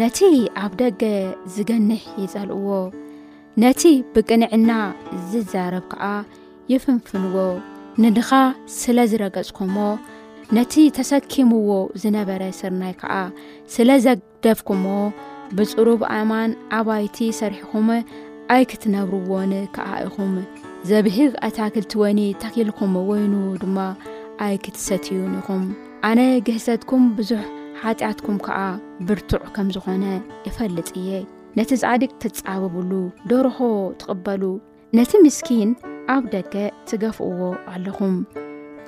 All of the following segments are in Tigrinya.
ነቲ ኣብ ደገ ዝገንሕ ይጸልእዎ ነቲ ብቅንዕና ዝዛረብ ከኣ ይፍንፍንዎ ንድኻ ስለ ዝረገጽኩሞ ነቲ ተሰኪምዎ ዝነበረ ስርናይ ከኣ ስለ ደፍኩሞ ብጽሩብ ኣማን ኣባይቲ ሰሪሕኹም ኣይክትነብርዎን ከኣ ኢኹም ዘብህግ ኣታክልቲ ወይኒ ተኪልኩም ወይኑ ድማ ኣይክትሰትዩን ኢኹም ኣነ ግህሰትኩም ብዙሕ ሓጢኣትኩም ከኣ ብርቱዕ ከም ዝኾነ እፈልጥ እየ ነቲ ጻዲቅ ትጻበብሉ ደርሆ ትቕበሉ ነቲ ምስኪን ኣብ ደገ ትገፍእዎ ኣለኹም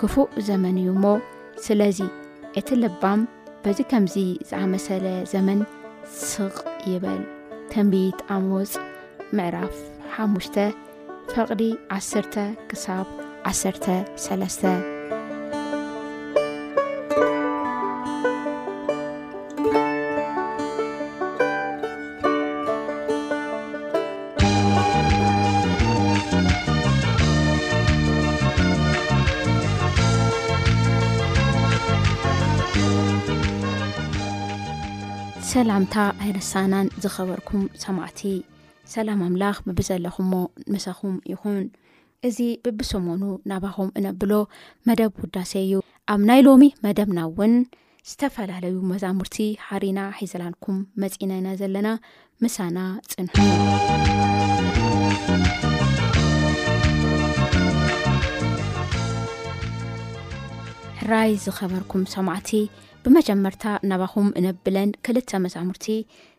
ክፉእ ዘመን እዩ እሞ ስለዚ እቲ ለባም በዚ ከምዚ ዝኣመሰለ ዘመን ስቕ ይበል ተንቢት ኣሞፅ ምዕራፍ ሓሙሽተ ፈቕዲ ዓሰርተ ክሳብ ዓሰርተ ሰለስተ። ሰላምታ ኣይረሳናን ዝኸበርኩም ሰማዕቲ ሰላም ኣምላኽ ብብዘለኹሞ ምሳኹም ይኹን እዚ ብብሰሞኑ ናባኹም እነብሎ መደብ ውዳሴ እዩ ኣብ ናይ ሎሚ መደብና እውን ዝተፈላለዩ መዛሙርቲ ሓሪና ሒዘላንኩም መፂና ኢና ዘለና ምሳና ፅንሑ ሕራይ ዝኸበርኩም ሰማዕቲ ብመጀመርታ ናባኹም እነብለን ክልተ መዛሙርቲ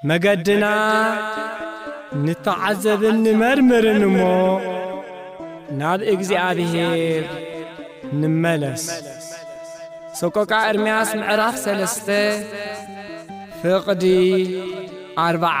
መገድና ንተዓዘብን ንመርምርን እሞ ናብ እግዚኣብሔር ንመለስ። ሰቆቃ ኤርምያስ ምዕራፍ ሰለስተ ፍቕዲ ኣርባዓ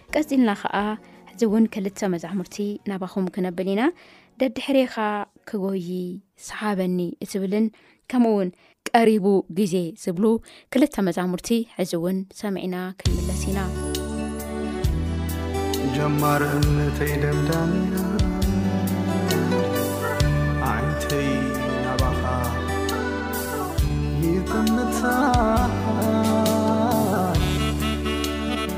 ቀጺልና ኸኣ ሕዚ እውን ክልተ መዛሙርቲ ናባኹም ክነብል ኢና ደድሕሬኻ ክጎዪ ሰሓበኒ እትብልን ከምኡ እውን ቀሪቡ ግዜ ዝብሉ ክልተ መዛሙርቲ ሕዚ እውን ሰሚዕና ክንምለስ ኢና ጀማር እምነተይ ደምዳሚና ዓይንተይ ናባኻ ይጥምታ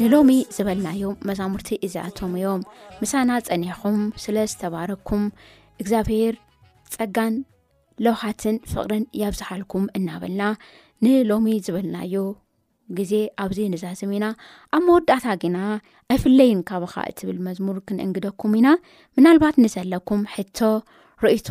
ንሎሚ ዝበልናዮም መዛሙርቲ እዚኣቶም እዮም ምሳና ጸኒሕኹም ስለ ዝተባረኩም እግዚኣብሄር ጸጋን ለውሃትን ፍቕርን ያብዝሓልኩም እናበልና ንሎሚ ዝበልናዮ ግዜ ኣብዚ ንዛዝም ኢና ኣብ መወዳእታ ግና ኣይፍለይን ካብኻ እትብል መዝሙር ክንእንግደኩም ኢና ምናልባት ንዘለኩም ሕቶ ርእቶ